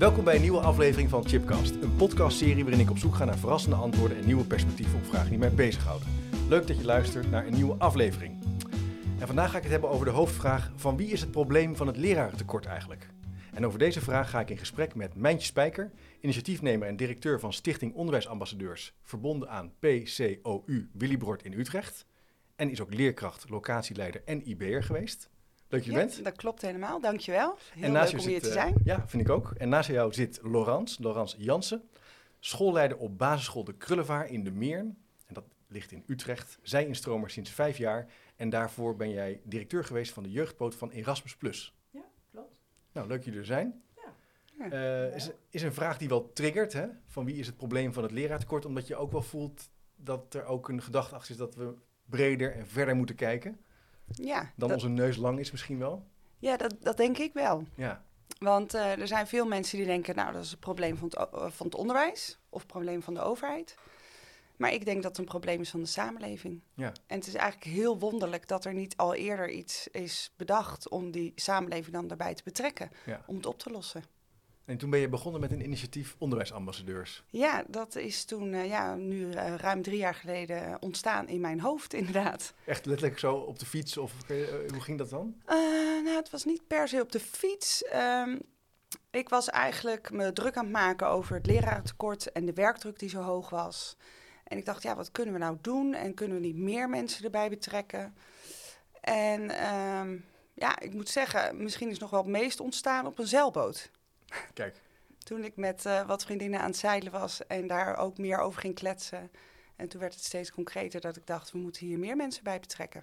Welkom bij een nieuwe aflevering van Chipcast, een podcastserie waarin ik op zoek ga naar verrassende antwoorden en nieuwe perspectieven op vragen die mij bezighouden. Leuk dat je luistert naar een nieuwe aflevering. En vandaag ga ik het hebben over de hoofdvraag: van wie is het probleem van het lerarentekort eigenlijk? En over deze vraag ga ik in gesprek met Mijntje Spijker, initiatiefnemer en directeur van Stichting Onderwijsambassadeurs, verbonden aan PCOU Willibrord in Utrecht. En is ook leerkracht, locatieleider en IB'er geweest. Leuk dat je Ja, bent. dat klopt helemaal. Dankjewel. Heel En naast leuk om hier te eh, zijn. ja, vind ik ook. En naast jou zit Laurence, Laurence Jansen, schoolleider op basisschool De Krullevaar in de Meern. En dat ligt in Utrecht. Zij instromer sinds vijf jaar. En daarvoor ben jij directeur geweest van de jeugdpoot van Erasmus+. Ja, klopt. Nou, leuk jullie er zijn. Ja. Eh, is, is een vraag die wel triggert, hè? Van wie is het probleem van het leraartekort? Omdat je ook wel voelt dat er ook een gedachte achter is dat we breder en verder moeten kijken. Ja, Dan dat, onze neus lang is misschien wel. ja dat, dat denk ik wel. Ja, Want eh, er zijn veel mensen die denken, nou, dat is een probleem van het, eh, van het onderwijs of een probleem van de overheid. Maar ik denk dat het een probleem is van de samenleving. ja. En het is eigenlijk heel wonderlijk dat er niet al eerder iets is bedacht om die samenleving dan daarbij te betrekken, ja. om het op te lossen. En toen ben je begonnen met een initiatief onderwijsambassadeurs. Ja, dat is toen, eh, ja, nu eh, ruim drie jaar geleden ontstaan in mijn hoofd, inderdaad. Echt letterlijk zo op de fiets of eh, hoe ging dat dan? Nou, het was niet per se op de fiets. Ehm, ik was eigenlijk me druk aan het maken over het lerarentekort en de werkdruk die zo hoog was. En ik dacht, ja, wat kunnen we nou doen? En kunnen we niet meer mensen erbij betrekken? En ehm, ja, ik moet zeggen, misschien is nog wel het meest ontstaan op een zeilboot. Kijk, Toen ik met eh, wat vriendinnen aan het zeilen was en daar ook meer over ging kletsen. En toen werd het steeds concreter dat ik dacht, we moeten hier meer mensen bij betrekken.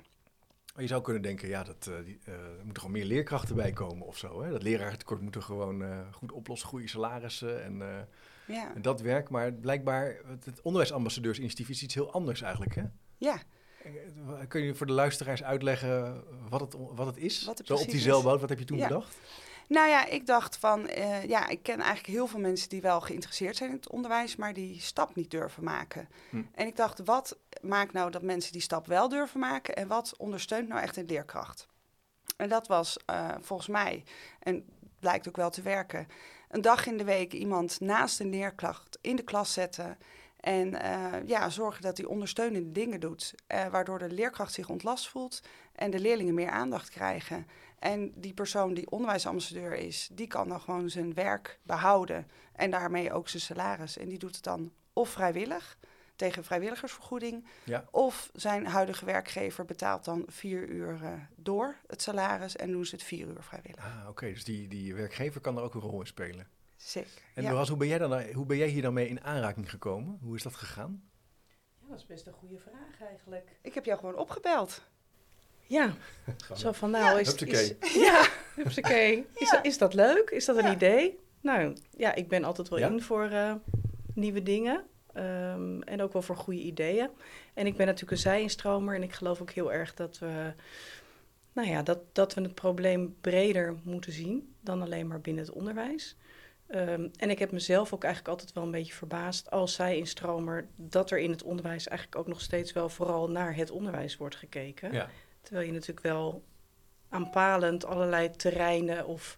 je zou kunnen denken, ja, dat, eh, die, eh, er moeten gewoon meer leerkrachten bij komen of zo. Hè? Dat lerarentekort moet er gewoon goed oplossen, goede salarissen en, Ja, en dat werk. Maar blijkbaar, het, onderwijsambassadeursinitiatief is iets heel anders eigenlijk, hè? ja. Kun je voor de luisteraars uitleggen wat het, wat het is? Wat het zo op die zeilboot, wat heb je toen Ja. bedacht? Nou ja, ik dacht van, eh, ja, ik ken eigenlijk heel veel mensen die wel geïnteresseerd zijn in het onderwijs, maar die stap niet durven maken. Hm. En ik dacht, wat maakt nou dat mensen die stap wel durven maken en wat ondersteunt nou echt een leerkracht? En dat was eh, volgens mij, en blijkt ook wel te werken, een dag in de week iemand naast een leerkracht in de klas zetten. En eh, ja, zorgen dat hij ondersteunende dingen doet, waardoor de leerkracht zich ontlast voelt en de leerlingen meer aandacht krijgen. En die persoon die onderwijsambassadeur is, die kan dan gewoon zijn werk behouden en daarmee ook zijn salaris. En die doet het dan of vrijwillig, tegen vrijwilligersvergoeding, Ja. of zijn huidige werkgever betaalt dan vier uur eh, door het salaris en doen ze het vier uur vrijwillig. Ah, oké. Dus die, die werkgever kan er ook een rol in spelen. Zeker. En ja. Laurens, hoe ben jij, dan, hoe ben jij hier dan mee in aanraking gekomen? Hoe is dat gegaan? Ja, dat is best een goede vraag eigenlijk. Ik heb jou gewoon opgebeld. Ja, zo van nou is, is Ja, hupsakee. Is, Ja. dat, is dat leuk? Is dat een Ja. idee? Nou, ja, ik ben altijd wel Ja? in voor eh, nieuwe dingen. ehm, en ook wel voor goede ideeën. En ik ben natuurlijk een zijinstromer en ik geloof ook heel erg dat we... Nou ja, dat, dat we het probleem breder moeten zien dan alleen maar binnen het onderwijs. Ehm, en ik heb mezelf ook eigenlijk altijd wel een beetje verbaasd als zijinstromer... dat er in het onderwijs eigenlijk ook nog steeds wel vooral naar het onderwijs wordt gekeken. Ja. Terwijl je natuurlijk wel aanpalend allerlei terreinen of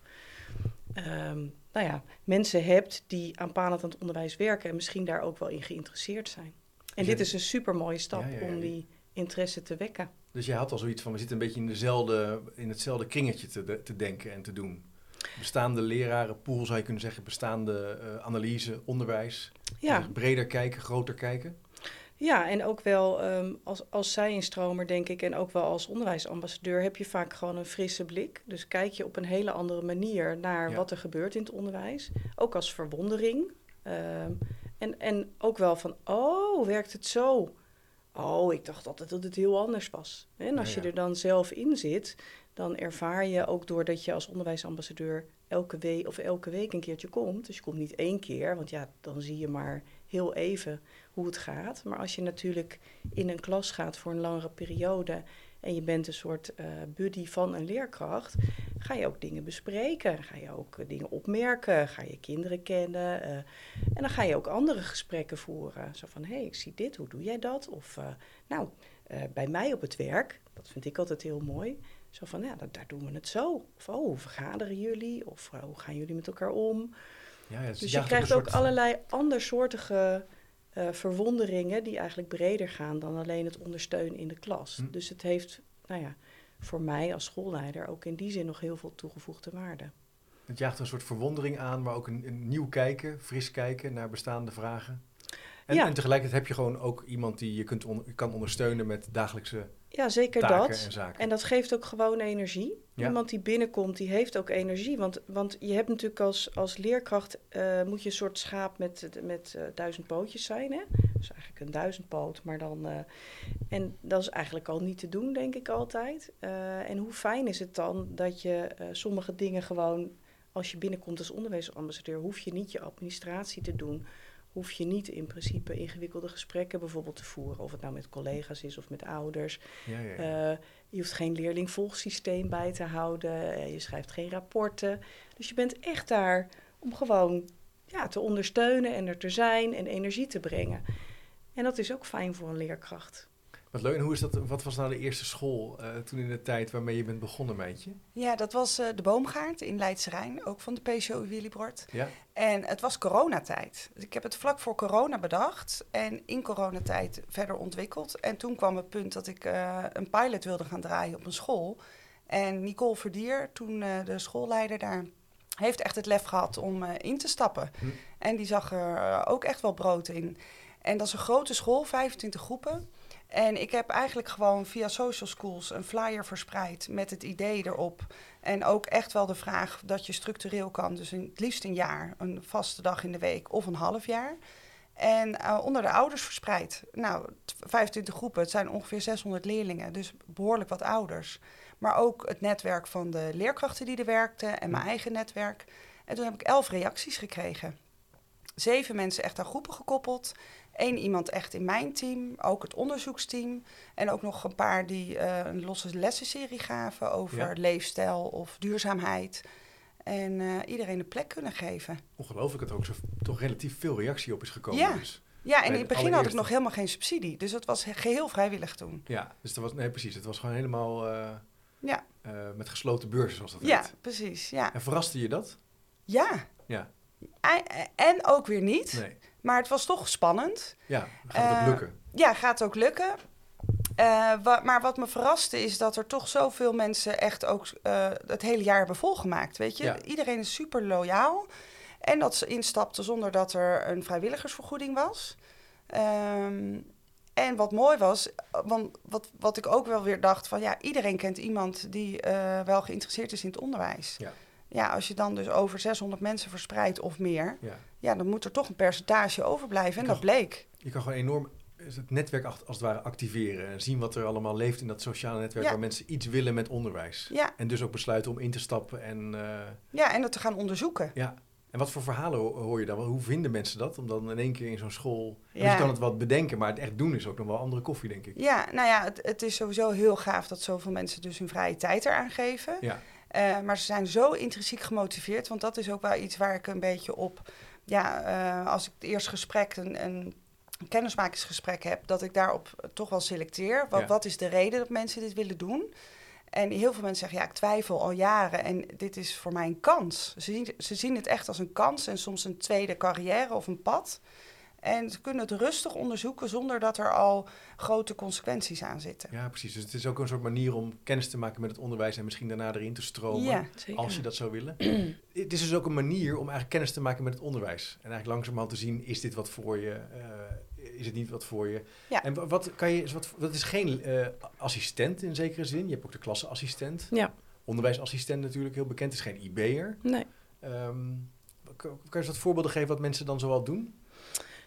ehm, nou ja, mensen hebt die aanpalend aan het onderwijs werken en misschien daar ook wel in geïnteresseerd zijn. En Dus dit is een super mooie stap Ja, ja, ja. om die interesse te wekken. Dus jij had al zoiets van, we zitten een beetje in, dezelfde, in hetzelfde kringetje te, de- te denken en te doen. Bestaande lerarenpool zou je kunnen zeggen, bestaande eh, analyse, onderwijs. Ja, Dus breder kijken, groter kijken. Ja en ook wel ehm, als, als zijinstromer denk ik en ook wel als onderwijsambassadeur heb je vaak gewoon een frisse blik. Dus kijk je op een hele andere manier naar Ja. wat er gebeurt in het onderwijs. Ook als verwondering. Ehm, en, en ook wel van, oh, werkt het zo? Oh, ik dacht altijd dat het heel anders was. En als Ja, je er dan zelf in zit, dan ervaar je ook doordat je als onderwijsambassadeur elke week of elke week een keertje komt. Dus je komt niet één keer, want ja, dan zie je maar heel even hoe het gaat. Maar als je natuurlijk in een klas gaat voor een langere periode en je bent een soort uh, buddy van een leerkracht, ga je ook dingen bespreken. Ga je ook dingen opmerken. Ga je kinderen kennen. Uh, en dan ga je ook andere gesprekken voeren. Zo van, hé, hey, ik zie dit, hoe doe jij dat? Of, nou, bij mij op het werk, dat vind ik altijd heel mooi. Zo van, ja, daar doen we het zo. Of, oh, hoe vergaderen jullie? Of hoe gaan jullie met elkaar om? Ja, ja, dus je krijgt ook allerlei andersoortige uh, verwonderingen die eigenlijk breder gaan dan alleen het ondersteunen in de klas. Hm. Dus het heeft, nou ja, voor mij als schoolleider ook in die zin nog heel veel toegevoegde waarde. Het jaagt een soort verwondering aan, maar ook een, een nieuw kijken, fris kijken naar bestaande vragen. En, ja. en tegelijkertijd heb je gewoon ook iemand die je kunt kan ondersteunen met dagelijkse ja, zeker dat. En, en, dat geeft ook gewoon energie. Iemand die binnenkomt, die heeft ook energie. Want, want je hebt natuurlijk als, als leerkracht, uh, moet je een soort schaap met, met uh, duizend pootjes zijn. Hè? Dus eigenlijk een duizendpoot, maar dan... Uh, en dat is eigenlijk al niet te doen, denk ik altijd. en hoe fijn is het dan dat je sommige dingen gewoon... Als je binnenkomt als onderwijsambassadeur, hoef je niet je administratie te doen hoef je niet in principe ingewikkelde gesprekken bijvoorbeeld te voeren. Of het nou met collega's is of met ouders. Ja, ja, ja. Uh, je hoeft geen leerlingvolgsysteem bij te houden. Uh, je schrijft geen rapporten. Dus je bent echt daar om gewoon ja, te ondersteunen en er te zijn en energie te brengen. En dat is ook fijn voor een leerkracht. Wat leuk. En hoe is dat, wat was nou de eerste school uh, toen in de tijd waarmee je bent begonnen, meidje? Ja, dat was uh, de Boomgaard in Leidse Rijn, ook van de PCO Willybord. Ja. En het was coronatijd. Dus ik heb het vlak voor corona bedacht en in coronatijd verder ontwikkeld. En toen kwam het punt dat ik uh, een pilot wilde gaan draaien op een school. En Nicole Verdier, toen de schoolleider daar, heeft echt het lef gehad om in te stappen. Hm. En die zag er ook echt wel brood in. En dat is een grote school, 25 groepen. En ik heb eigenlijk gewoon via social schools een flyer verspreid met het idee erop. En ook echt wel de vraag dat je structureel kan. Dus het liefst een jaar, een vaste dag in de week of een half jaar. En uh, onder de ouders verspreid. Nou, 25 groepen, het zijn ongeveer 600 leerlingen, dus behoorlijk wat ouders. Maar ook het netwerk van de leerkrachten die er werkten en mijn eigen netwerk. En toen heb ik elf reacties gekregen. Zeven mensen echt aan groepen gekoppeld. Eén iemand echt in mijn team, ook het onderzoeksteam. En ook nog een paar die uh, een losse lessenserie gaven over leefstijl of duurzaamheid. En uh, iedereen een plek kunnen geven. Ongelooflijk dat er ook zo toch relatief veel reactie op is gekomen. Ja, dus ja en in het begin had ik nog helemaal geen subsidie. Dus dat was geheel vrijwillig toen. Ja, dus dat was, nee precies. Het was gewoon helemaal uh, ja. met gesloten beurzen zoals dat ja, precies. Ja. En verraste je dat? Ja. Ja. En, en ook weer niet. Nee. Maar het was toch spannend. Ja, gaat het ook eh, lukken? Ja, gaat ook lukken. Uh, wa maar wat me verraste is dat er toch zoveel mensen echt ook uh, het hele jaar hebben volgemaakt. Weet je, iedereen is super loyaal. En dat ze instapten zonder dat er een vrijwilligersvergoeding was. Um, en wat mooi was, want wat, wat ik ook wel weer dacht van ja, iedereen kent iemand die uh, wel geïnteresseerd is in het onderwijs. Ja. Ja, als je dan dus over 600 mensen verspreidt of meer, ja ja, dan moet er toch een percentage overblijven. En dat bleek. Je kan gewoon enorm het netwerk als het ware activeren. En zien wat er allemaal leeft in dat sociale netwerk waar mensen iets willen met onderwijs. Ja. En dus ook besluiten om in te stappen en... Uh, ja, en dat te gaan onderzoeken. Ja. En wat voor verhalen hoor je dan? Hoe vinden mensen dat? Om dan in één keer in zo'n school... Ja. Je kan het wat bedenken, maar het echt doen is ook nog wel andere koffie, denk ik. Ja, nou ja, het, het is sowieso heel gaaf dat zoveel mensen dus hun vrije tijd eraan geven. Ja. Uh, maar ze zijn zo intrinsiek gemotiveerd, want dat is ook wel iets waar ik een beetje op ja, uh, als ik het eerste gesprek, een, een kennismakingsgesprek heb, dat ik daarop toch wel selecteer. Wat, wat is de reden dat mensen dit willen doen? En heel veel mensen zeggen, ja, ik twijfel al jaren en dit is voor mij een kans. Ze zien, ze zien het echt als een kans en soms een tweede carrière of een pad. En ze kunnen het rustig onderzoeken zonder dat er al grote consequenties aan zitten. Ja, precies. Dus het is ook een soort manier om kennis te maken met het onderwijs en misschien daarna erin te stromen, ja, als je dat zou willen. het is dus ook een manier om eigenlijk kennis te maken met het onderwijs. En eigenlijk langzamerhand te zien, is dit wat voor je, uh, is het niet wat voor je? Ja. En wat kan je, wat, dat is geen uh, assistent in zekere zin. Je hebt ook de klasseassistent. Ja. Onderwijsassistent natuurlijk, heel bekend, is geen IB'er. Nee. Um, kan je eens wat voorbeelden geven wat mensen dan zoal doen?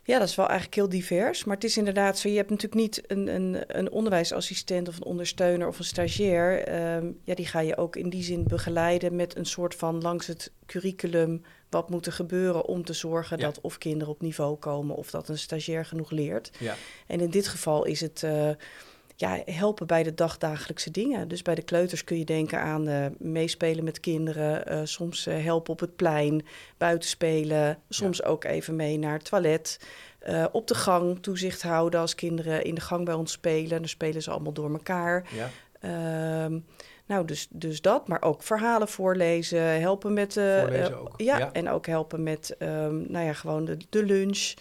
Ja, dat is wel eigenlijk heel divers. Maar het is inderdaad zo, je hebt natuurlijk niet een, een, een onderwijsassistent of een ondersteuner of een stagiair. Ehm, ja, die ga je ook in die zin begeleiden met een soort van langs het curriculum wat moet er gebeuren om te zorgen Ja. dat of kinderen op niveau komen of dat een stagiair genoeg leert. Ja. En in dit geval is het eh, ja, helpen bij de dagdagelijkse dingen. Dus bij de kleuters kun je denken aan eh, meespelen met kinderen, eh, soms eh, helpen op het plein, buiten spelen, soms ook even mee naar het toilet. Op de gang toezicht houden als kinderen in de gang bij ons spelen. Dan spelen ze allemaal door elkaar. Ja. Ehm, nou, dus, dus dat, maar ook verhalen voorlezen, helpen met... Voorlezen ook, Ja, ja. en ook helpen met, ehm, nou ja, gewoon de, de lunch.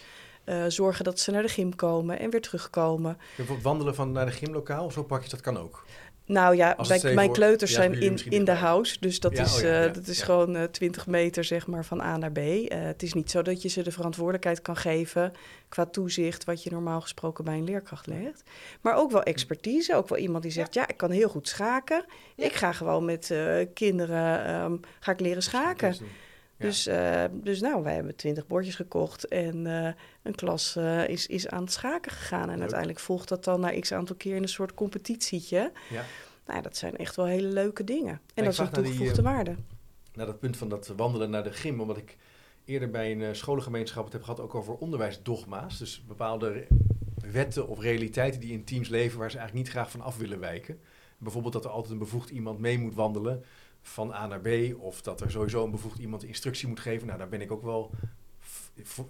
Eh, zorgen dat ze naar de gym komen en weer terugkomen. Bijvoorbeeld wandelen van naar de gymlokaal of zo pakjes, dat kan ook. Nou ja, bij, mijn kleuters ja, zijn in, in de house. Dus dat Ja, is, oh ja, eh, ja, dat is ja. gewoon eh 20 meter zeg maar, van A naar B. Eh, het is niet zo dat je ze de verantwoordelijkheid kan geven qua toezicht... wat je normaal gesproken bij een leerkracht legt. Maar ook wel expertise. Ook wel iemand die zegt, ja, ik kan heel goed schaken. Ja. Ik ga gewoon met eh, kinderen ehm, ga ik leren schaken. Dus. Dus, eh, dus nou, wij hebben twintig bordjes gekocht en eh, een klas eh, is, is aan het schaken gegaan. En Leuk. uiteindelijk volgt dat dan na x aantal keer in een soort competitietje. Ja. Nou, dat zijn echt wel hele leuke dingen. En dat is een die, toegevoegde waarde. naar dat punt van dat wandelen naar de gym, omdat ik eerder bij een scholengemeenschap het heb gehad ook over onderwijsdogma's. Dus bepaalde wetten of realiteiten die in teams leven waar ze eigenlijk niet graag van af willen wijken. Bijvoorbeeld dat er altijd een bevoegd iemand mee moet wandelen van A naar B, of dat er sowieso een bevoegd iemand instructie moet geven. Nou, daar ben ik ook wel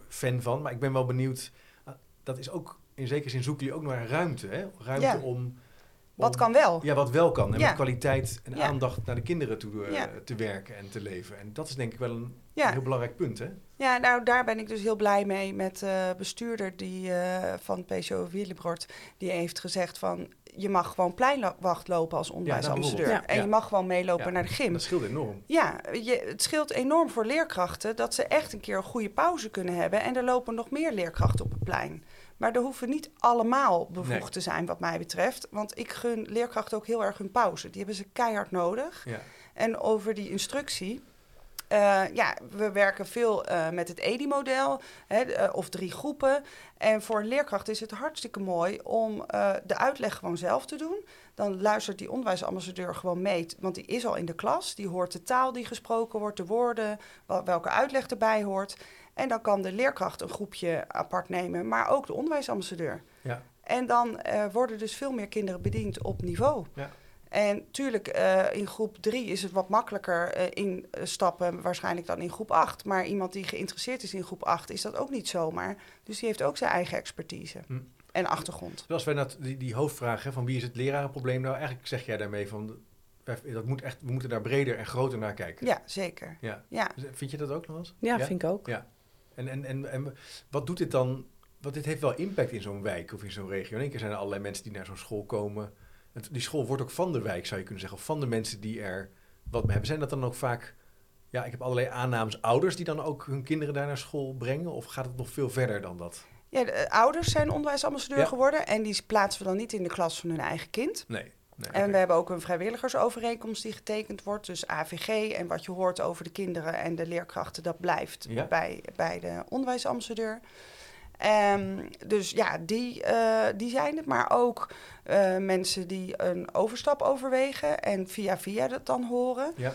fan van, maar ik ben wel benieuwd. ah, Dat is ook, in zekere zin zoeken jullie ook naar ruimte, hè? Ruimte Ja. om... Wat kan wel? Ja, wat wel kan. En Ja. met kwaliteit en Ja. aandacht naar de kinderen toe eh, Ja. te werken en te leven. En dat is denk ik wel een heel belangrijk punt, hè? Ja, nou daar ben ik dus heel blij mee met de bestuurder die, eh, van PCO Wielenbrod. Die heeft gezegd van je mag gewoon pleinwacht lopen als onderwijsambassadeur. bijvoorbeeld. en je mag gewoon meelopen naar de gym. Dat scheelt enorm. Ja, je, het scheelt enorm voor leerkrachten dat ze echt een keer een goede pauze kunnen hebben. En er lopen nog meer leerkrachten op het plein. Maar er hoeven niet allemaal bevoegd Nee. te zijn wat mij betreft. Want ik gun leerkrachten ook heel erg hun pauze. Die hebben ze keihard nodig. Ja. En over die instructie. eh, ja, we werken veel eh, met het EDI-model eh, of drie groepen. En voor een leerkracht is het hartstikke mooi om de uitleg gewoon zelf te doen. Dan luistert die onderwijsambassadeur gewoon mee, want die is al in de klas. Die hoort de taal die gesproken wordt, de woorden, wel- welke uitleg erbij hoort. En dan kan de leerkracht een groepje apart nemen, maar ook de onderwijsambassadeur. Ja. En dan eh, worden dus veel meer kinderen bediend op niveau. Ja. En tuurlijk, eh, in groep 3 is het wat makkelijker eh, instappen, waarschijnlijk dan in groep 8. Maar iemand die geïnteresseerd is in groep 8 is dat ook niet zomaar. Dus die heeft ook zijn eigen expertise Hm. en achtergrond. Zoals wij dat, die, die hoofdvraag hè, van wie is het lerarenprobleem nou, eigenlijk zeg jij daarmee van dat moet echt, we moeten daar breder en groter naar kijken. Ja, zeker. Ja. Ja. Dus, Vind je dat ook nog eens? Ja, vind ik ook. Ja. En, en, en, en wat doet dit dan? Want dit heeft wel impact in zo'n wijk of in zo'n regio. In één keer zijn er allerlei mensen die naar zo'n school komen. Het, die school wordt ook van de wijk, zou je kunnen zeggen. Of van de mensen die er wat mee hebben. Zijn dat dan ook vaak... Ja, ik heb allerlei aannames ouders die dan ook hun kinderen daar naar school brengen? Of gaat het nog veel verder dan dat? Ja, de eh, ouders zijn onderwijsambassadeur Ja. geworden en die plaatsen we dan niet in de klas van hun eigen kind. Nee. Nee En we hebben ook een vrijwilligersovereenkomst die getekend wordt. Dus AVG en wat je hoort over de kinderen en de leerkrachten, dat blijft Ja. bij, bij de onderwijsambassadeur. Ehm, dus ja, die, eh, die zijn het. Maar ook eh, mensen die een overstap overwegen en via via dat dan horen. Ja.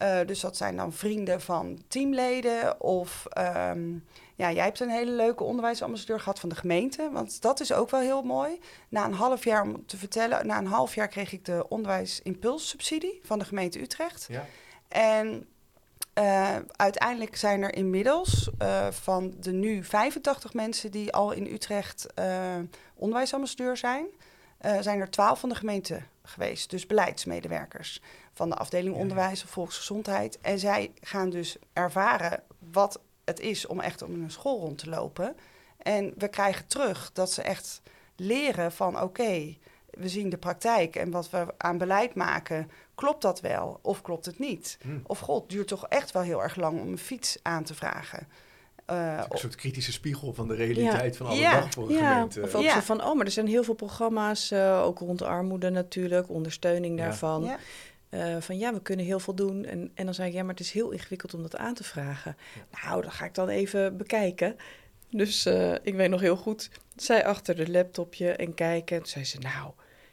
Eh, dus dat zijn dan vrienden van teamleden of... ehm, ja, jij hebt een hele leuke onderwijsambassadeur gehad van de gemeente. Want dat is ook wel heel mooi. Na een half jaar, om te vertellen... Na een half jaar kreeg ik de onderwijsimpulssubsidie van de gemeente Utrecht. Ja. En eh, uiteindelijk zijn er inmiddels eh, van de nu 85 mensen die al in Utrecht onderwijsambassadeur zijn, zijn er 12 van de gemeente geweest. Dus beleidsmedewerkers van de afdeling onderwijs of volksgezondheid. En zij gaan dus ervaren wat het is om echt om een school rond te lopen. En we krijgen terug dat ze echt leren van oké, we zien de praktijk en wat we aan beleid maken, klopt dat wel of klopt het niet? Hm. Of god, het duurt toch echt wel heel erg lang om een fiets aan te vragen. Eh, Een soort kritische spiegel van de realiteit van alle Ja. dag voor een Ja, gemeente. of ook Ja. zo van, oh, maar er zijn heel veel programma's, eh, ook rond armoede natuurlijk, ondersteuning Ja. daarvan. Eh, van ja, we kunnen heel veel doen. En, en dan zei ik, ja, maar het is heel ingewikkeld om dat aan te vragen. Nou, dat ga ik dan even bekijken. Dus eh, ik weet nog heel goed, zij achter de laptopje en kijken. Toen zei ze, nou,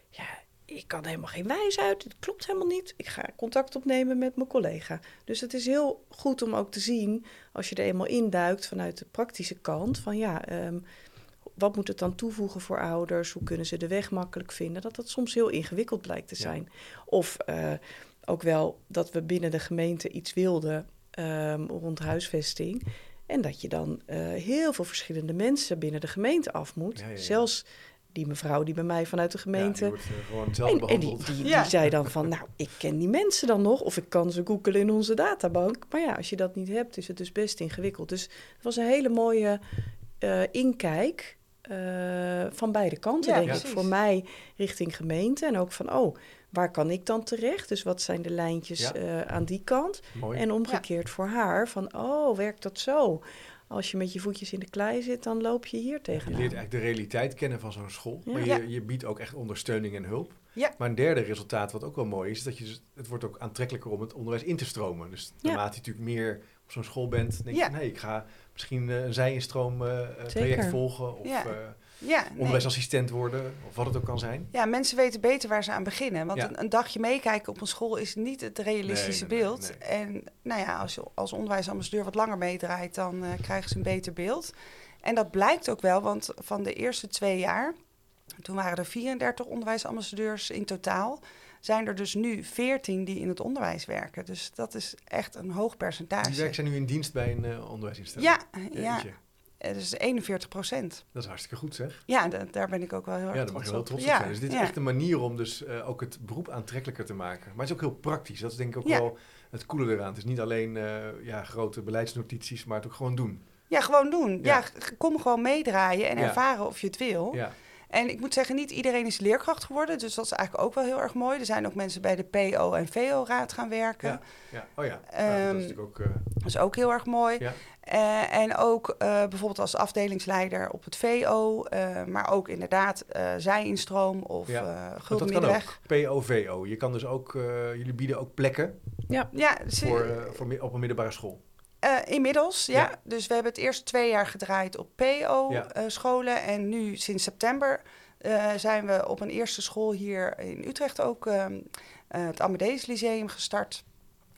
ja, ik kan helemaal geen wijs uit. Het klopt helemaal niet. Ik ga contact opnemen met mijn collega. Dus het is heel goed om ook te zien, als je er eenmaal induikt vanuit de praktische kant, van ja, ehm, wat moet het dan toevoegen voor ouders? Hoe kunnen ze de weg makkelijk vinden? Dat dat soms heel ingewikkeld blijkt te Ja. zijn. Of eh, ook wel dat we binnen de gemeente iets wilden ehm, rond huisvesting. En dat je dan eh, heel veel verschillende mensen binnen de gemeente af moet. Ja, ja, ja. Zelfs die mevrouw die bij mij vanuit de gemeente. Ja, die wordt eh, gewoon hetzelfde en, en die, die, Ja. die zei dan van, nou, ik ken die mensen dan nog. Of ik kan ze googelen in onze databank. Maar ja, als je dat niet hebt, is het dus best ingewikkeld. Dus het was een hele mooie eh, inkijk eh, van beide kanten, Ja, denk ik. Voor mij richting gemeente. En ook van, oh, waar kan ik dan terecht? Dus wat zijn de lijntjes Ja. eh, aan die kant? Mooi. En omgekeerd voor haar, van, oh, werkt dat zo? Als je met je voetjes in de klei zit, dan loop je hier Je tegenaan. leert eigenlijk de realiteit kennen van zo'n school. Ja. Maar je, je biedt ook echt ondersteuning en hulp. Ja. Maar een derde resultaat, wat ook wel mooi is, is dat je, het wordt ook aantrekkelijker om het onderwijs in te stromen. Dus naarmate je natuurlijk meer op zo'n school bent, denk je hé, ik ga misschien eh, een zijinstroom eh, eh, traject volgen. Of Ja. eh, Ja, nee. onderwijsassistent worden, of wat het ook kan zijn. Ja, mensen weten beter waar ze aan beginnen. Want Ja. een, een dagje meekijken op een school is niet het realistische Nee, nee, nee, beeld. En nou ja, als je als onderwijsambassadeur wat langer meedraait, dan eh, krijgen ze een beter beeld. En dat blijkt ook wel, want van de eerste twee jaar, toen waren er 34 onderwijsambassadeurs in totaal, zijn er dus nu 14 die in het onderwijs werken. Dus dat is echt een hoog percentage. Die werken zijn nu in dienst bij een eh, onderwijsinstelling. ja, ja, eh, dus 41 procent. Dat is hartstikke goed zeg. Ja, da- daar ben ik ook wel heel erg Ja, daar mag je wel trots op zijn. Dus dit is echt een manier om dus eh, ook het beroep aantrekkelijker te maken. Maar het is ook heel praktisch. Dat is denk ik ook Ja. wel het coole eraan. Het is niet alleen eh, ja, grote beleidsnotities, maar het ook gewoon doen. Ja, gewoon doen. Ja. Kom gewoon meedraaien en ervaren of je het wil. Ja, En ik moet zeggen, niet iedereen is leerkracht geworden. Dus dat is eigenlijk ook wel heel erg mooi. Er zijn ook mensen bij de PO en VO-raad gaan werken. ja, ja. Oh ja, dat Ehm, is natuurlijk ook... eh, Dat is ook heel erg mooi. Ja. Eh, en ook eh, bijvoorbeeld als afdelingsleider op het VO. eh, maar ook inderdaad eh zijinstroom of Ja. eh Gulden dat kan ook. POVO. Je kan dus ook... eh, jullie bieden ook plekken Ja, Ja, voor, eh, voor, op een middelbare school. Eh, inmiddels, ja. Ja. Dus we hebben het eerst twee jaar gedraaid op Ja. PO-scholen. en nu sinds september eh, zijn we op een eerste school hier in Utrecht ook ehm, eh, het Amadeus Lyceum gestart.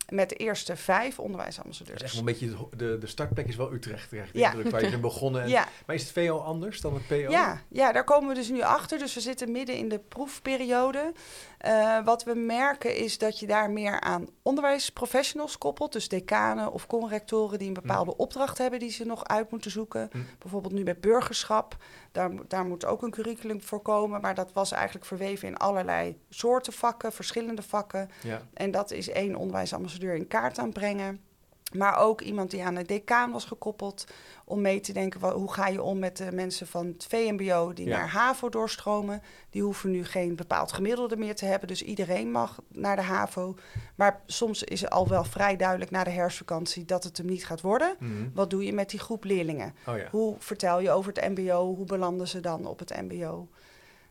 Met de eerste vijf onderwijsambassadeurs. is echt wel een beetje... De, de startplek is wel Utrecht, de Ja. indruk, waar je bent begonnen. En- Ja, Maar is het VO anders dan het PO? ja, ja, daar komen we dus nu achter. Dus we zitten midden in de proefperiode. Eh, wat we merken is dat je daar meer aan onderwijsprofessionals koppelt. Dus decanen of conrectoren die een bepaalde opdracht hebben die ze nog uit moeten zoeken. Hm. Bijvoorbeeld nu met burgerschap. Daar, daar moet ook een curriculum voor komen. Maar dat was eigenlijk verweven in allerlei soorten vakken, verschillende vakken. Ja. En dat is één onderwijsambassadeur in kaart aanbrengen. Maar ook iemand die aan de decaan was gekoppeld. Om mee te denken, wa- hoe ga je om met de mensen van het VMBO die Ja. naar HAVO doorstromen. Die hoeven nu geen bepaald gemiddelde meer te hebben. Dus iedereen mag naar de HAVO. Maar soms is het al wel vrij duidelijk na de herfstvakantie dat het hem niet gaat worden. Mhm. Wat doe je met die groep leerlingen? Oh ja. Hoe vertel je over het MBO? Hoe belanden ze dan op het MBO?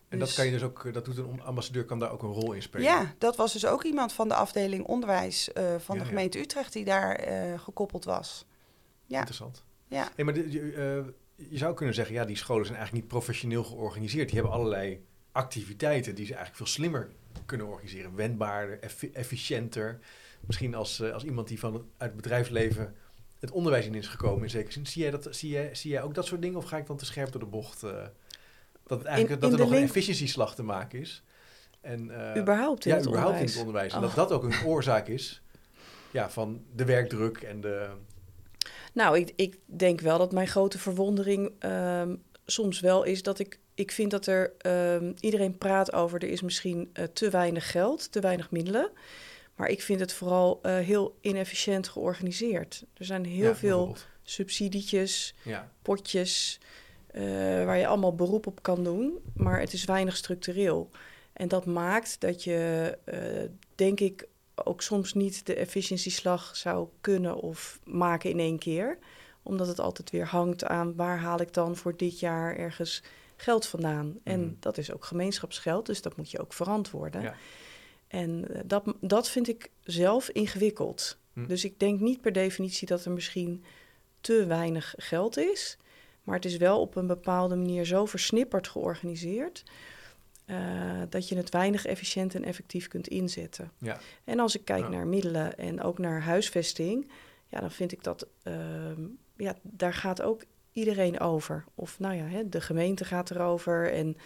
En dat Dus- kan je dus ook... Dat doet een ambassadeur kan daar ook een rol in spelen. Ja, dat was dus ook iemand van de afdeling onderwijs eh, van Ja, de ja. gemeente Utrecht die daar eh, gekoppeld was. Ja. Interessant. Ja, Hey, maar je, eh, je zou kunnen zeggen, ja, die scholen zijn eigenlijk niet professioneel georganiseerd. Die hebben allerlei activiteiten die ze eigenlijk veel slimmer kunnen organiseren. Wendbaarder, effi- efficiënter. Misschien als, eh, als iemand die van het, uit het bedrijfsleven het onderwijs in is gekomen in zekere zin. Zie jij, dat, zie, jij, zie jij ook dat soort dingen of ga ik dan te scherp door de bocht? Dat het eigenlijk In- dat er nog een efficiëntieslag te maken is. En, eh, überhaupt in ja, het überhaupt onderwijs. in het onderwijs. En Oh. dat dat ook een oorzaak is ja, van de werkdruk en de... Nou, ik, ik denk wel dat mijn grote verwondering ehm, soms wel is dat ik, ik vind dat er ehm, iedereen praat over er is misschien eh, te weinig geld, te weinig middelen. Maar ik vind het vooral eh, heel inefficiënt georganiseerd. Er zijn heel ja, veel subsidietjes, Ja, potjes, eh, waar je allemaal beroep op kan doen, maar het is weinig structureel. En dat maakt dat je, eh, denk ik, ook soms niet de efficiëntieslag zou kunnen of maken in één keer. Omdat het altijd weer hangt aan waar haal ik dan voor dit jaar ergens geld vandaan. En Mhm. dat is ook gemeenschapsgeld, dus dat moet je ook verantwoorden. Ja. En eh, dat, dat vind ik zelf ingewikkeld. Hm. Dus ik denk niet per definitie dat er misschien te weinig geld is. Maar het is wel op een bepaalde manier zo versnipperd georganiseerd. eh, dat je het weinig efficiënt en effectief kunt inzetten. Ja. En als ik kijk Ja. naar middelen en ook naar huisvesting, ja, dan vind ik dat ehm, ja, daar gaat ook iedereen over. Of nou ja, hè, de gemeente gaat erover. En,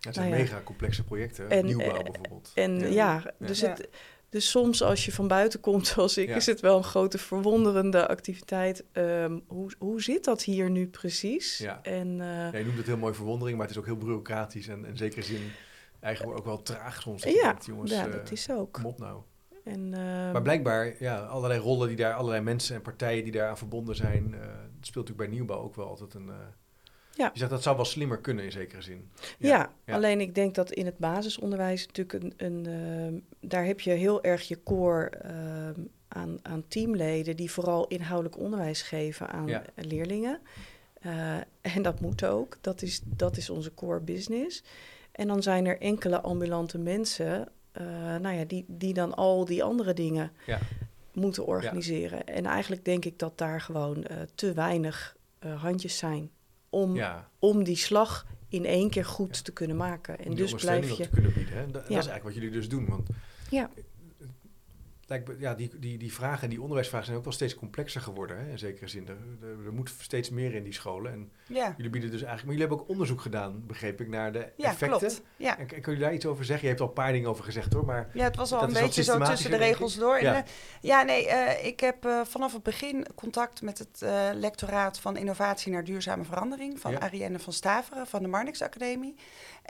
Het zijn Nou ja. mega complexe projecten. En, Nieuwbouw eh, bijvoorbeeld. en ja, Ja. dus, Ja. Het, dus soms als je van buiten komt zoals ik, Ja. is het wel een grote verwonderende activiteit. Ehm, hoe, hoe zit dat hier nu precies? Ja. En, eh, Ja, je noemt het heel mooi verwondering, maar het is ook heel bureaucratisch en in zekere zin eigenlijk ook wel traag soms. ja, denkt, jongens, ja, eh, dat is ook. kom op nou. En, ehm, Maar blijkbaar, ja, allerlei rollen die daar, allerlei mensen en partijen die daaraan verbonden zijn, eh, het speelt natuurlijk bij nieuwbouw ook wel altijd een. Ja. Je zegt dat zou wel slimmer kunnen in zekere zin. Ja, ja. alleen ik denk dat in het basisonderwijs natuurlijk een, een ehm, daar heb je heel erg je core ehm, aan, aan teamleden die vooral inhoudelijk onderwijs geven aan Ja. leerlingen. Eh, en dat moet ook. Dat is, dat is onze core business. En dan zijn er enkele ambulante mensen, eh, nou ja, die, die dan al die andere dingen Ja. moeten organiseren. En eigenlijk denk ik dat daar gewoon eh, te weinig handjes zijn om Ja, om die slag in één keer goed Ja. te kunnen maken. En die dus blijf je. te kunnen bieden. Hè? Dat, dat Ja. is eigenlijk wat jullie dus doen. Want Ja. ja, die, die, die vragen, die onderwijsvragen zijn ook wel steeds complexer geworden. Hè? In zekere zin. Er, er, er moet steeds meer in die scholen. En Ja, jullie bieden dus eigenlijk. Maar jullie hebben ook onderzoek gedaan, begreep ik, naar de ja effecten. klopt. Ja. En, en kun je daar iets over zeggen? Je hebt al een paar dingen over gezegd hoor. Maar Ja, het was al een beetje zo tussen de regels door. En, Ja. eh, ja, nee, eh, ik heb eh, vanaf het begin contact met het lectoraat van Innovatie naar Duurzame Verandering van Ja. Arienne van Staveren van de Marnix Academie.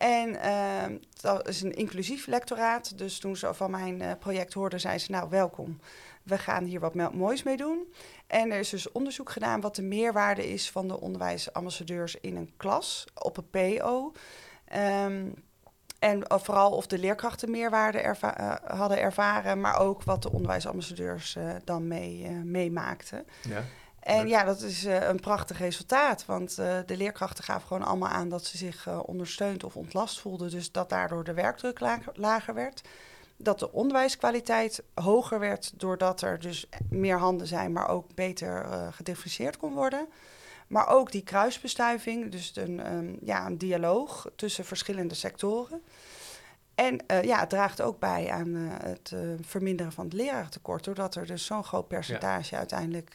En eh, dat is een inclusief lectoraat. Dus toen ze van mijn eh, project hoorden, zei ze: Nou, welkom. We gaan hier wat moois mee doen. En er is dus onderzoek gedaan wat de meerwaarde is van de onderwijsambassadeurs in een klas op een PO. Ehm, en eh, vooral of de leerkrachten meerwaarde eh, hadden ervaren, maar ook wat de onderwijsambassadeurs dan mee, meemaakten. ja, En ja, dat is eh, een prachtig resultaat, want eh, de leerkrachten gaven gewoon allemaal aan dat ze zich eh, ondersteund of ontlast voelden. Dus dat daardoor de werkdruk lager, lager werd. Dat de onderwijskwaliteit hoger werd doordat er dus meer handen zijn, maar ook beter gedifferentieerd kon worden. Maar ook die kruisbestuiving, dus een, ehm, ja, een dialoog tussen verschillende sectoren. En ja, het draagt ook bij aan het verminderen van het leraartekort, doordat er dus zo'n groot percentage uiteindelijk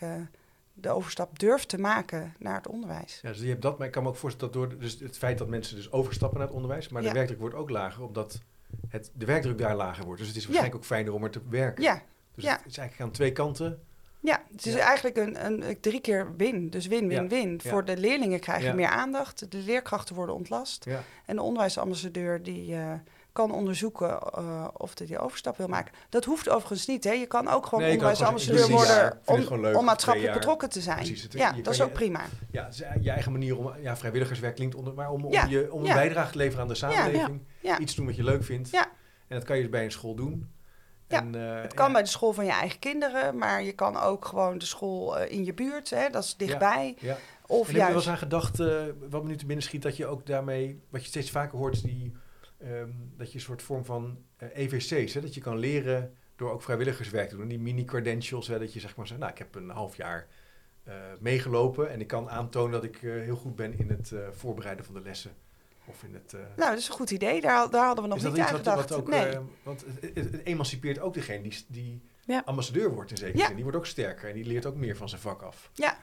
de overstap durft te maken naar het onderwijs. ja, dus je hebt dat. Maar ik kan me ook voorstellen dat door dus het feit dat mensen dus overstappen naar het onderwijs. Maar Ja. de werkdruk wordt ook lager, omdat het, de werkdruk daar lager wordt. Dus het is waarschijnlijk ook fijner om er te werken. Ja, Dus ja. het is eigenlijk aan twee kanten. ja het is Ja. eigenlijk een, een drie keer win. Dus win, win, win. Voor de leerlingen krijgen meer aandacht, de leerkrachten worden ontlast. En de onderwijsambassadeur die eh, kan onderzoeken eh, of hij die overstap wil maken. Dat hoeft overigens niet. Hè. Je kan ook gewoon Nee, onderwijsambassadeur worden om, om maatschappelijk betrokken te zijn. Precies, het- ja, dat is je- ook prima. Ja, is je eigen manier om... Ja, vrijwilligerswerk klinkt onder... Maar om, om, Ja, je, om een ja. bijdrage te leveren aan de samenleving. Ja. Iets doen wat je leuk vindt. Ja. En dat kan je dus bij een school doen. Ja, En, eh, Het kan bij de school van je eigen kinderen, maar je kan ook gewoon de school eh, in je buurt, hè, dat is dichtbij. Ja. Of en heb je wel eens juist. aan gedacht, eh, wat me nu te binnen schiet, dat je ook daarmee, wat je steeds vaker hoort, die, ehm, dat je een soort vorm van eh, EVC's, hè, dat je kan leren door ook vrijwilligerswerk te doen. Die mini-credentials, dat je zeg maar zegt, nou, ik heb een half jaar eh, meegelopen en ik kan aantonen dat ik eh, heel goed ben in het voorbereiden van de lessen. Of in het... Nou, dat is een goed idee. Daar, daar hadden we nog niet aan gedacht. wat ook... nee. eh, want het, het- het emancipeert ook degene die, die Ja. ambassadeur wordt in zekere Ja. zin. Die wordt ook sterker en die leert ook meer van zijn vak af. ja,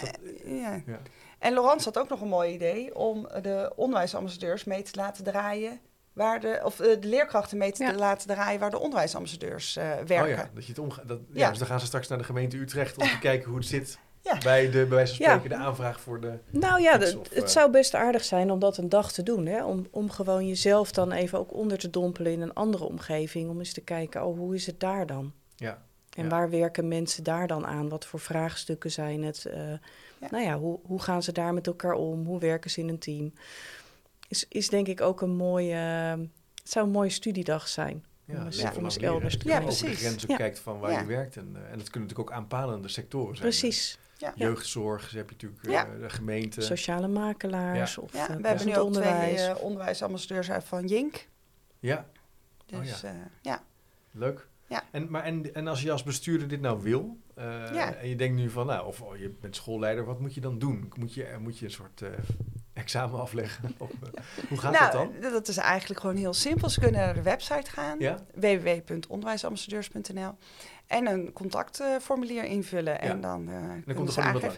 dat- eh, ja. Ja. En Laurence had ook nog een mooi idee om de onderwijsambassadeurs mee te laten draaien. Waar de, of eh, de leerkrachten mee te Ja. laten draaien waar de onderwijsambassadeurs eh, werken. Oh ja, dat je het omgaat. Dat, ja. Ja. dus dan gaan ze straks naar de gemeente Utrecht om te kijken hoe het zit Ja. bij de, bij wijze van Ja. spreken, de aanvraag voor de... Nou ja, of, eh, het zou best aardig zijn om dat een dag te doen. Hè? Om, om gewoon jezelf dan even ook onder te dompelen in een andere omgeving. Om eens te kijken, oh, hoe is het daar dan? Ja, En Ja. waar werken mensen daar dan aan? Wat voor vraagstukken zijn het? Eh, Nou ja, hoe, hoe gaan ze daar met elkaar om? Hoe werken ze in een team? Is, is denk ik ook een mooie... eh, het zou een mooie studiedag zijn. ja, lang leren. elders je Ja, over de precies. grenzen Ja. kijkt van waar Ja. je werkt. En, eh, en dat kunnen natuurlijk ook aanpalende sectoren zijn. Precies. Ja. Jeugdzorg, dus heb je natuurlijk Ja. eh, de gemeente. Sociale makelaars of Ja, eh, we hebben nu ook twee onderwijs. eh, onderwijsambassadeurs uit van Jink. Ja, Dus Oh ja. ja. ja, leuk. Ja. En, maar en, en als je als bestuurder dit nou wil, eh, Ja. en je denkt nu van, nou, of oh, je bent schoolleider, wat moet je dan doen? Moet je, moet je een soort eh, examen afleggen? Of, eh, hoe gaat nou, dat dan? dat is eigenlijk gewoon heel simpel. Ze kunnen naar de website gaan, Ja? www.onderwijsambassadeurs.nl, en een contactformulier invullen. En dan, eh, Dan komt er gewoon iemand.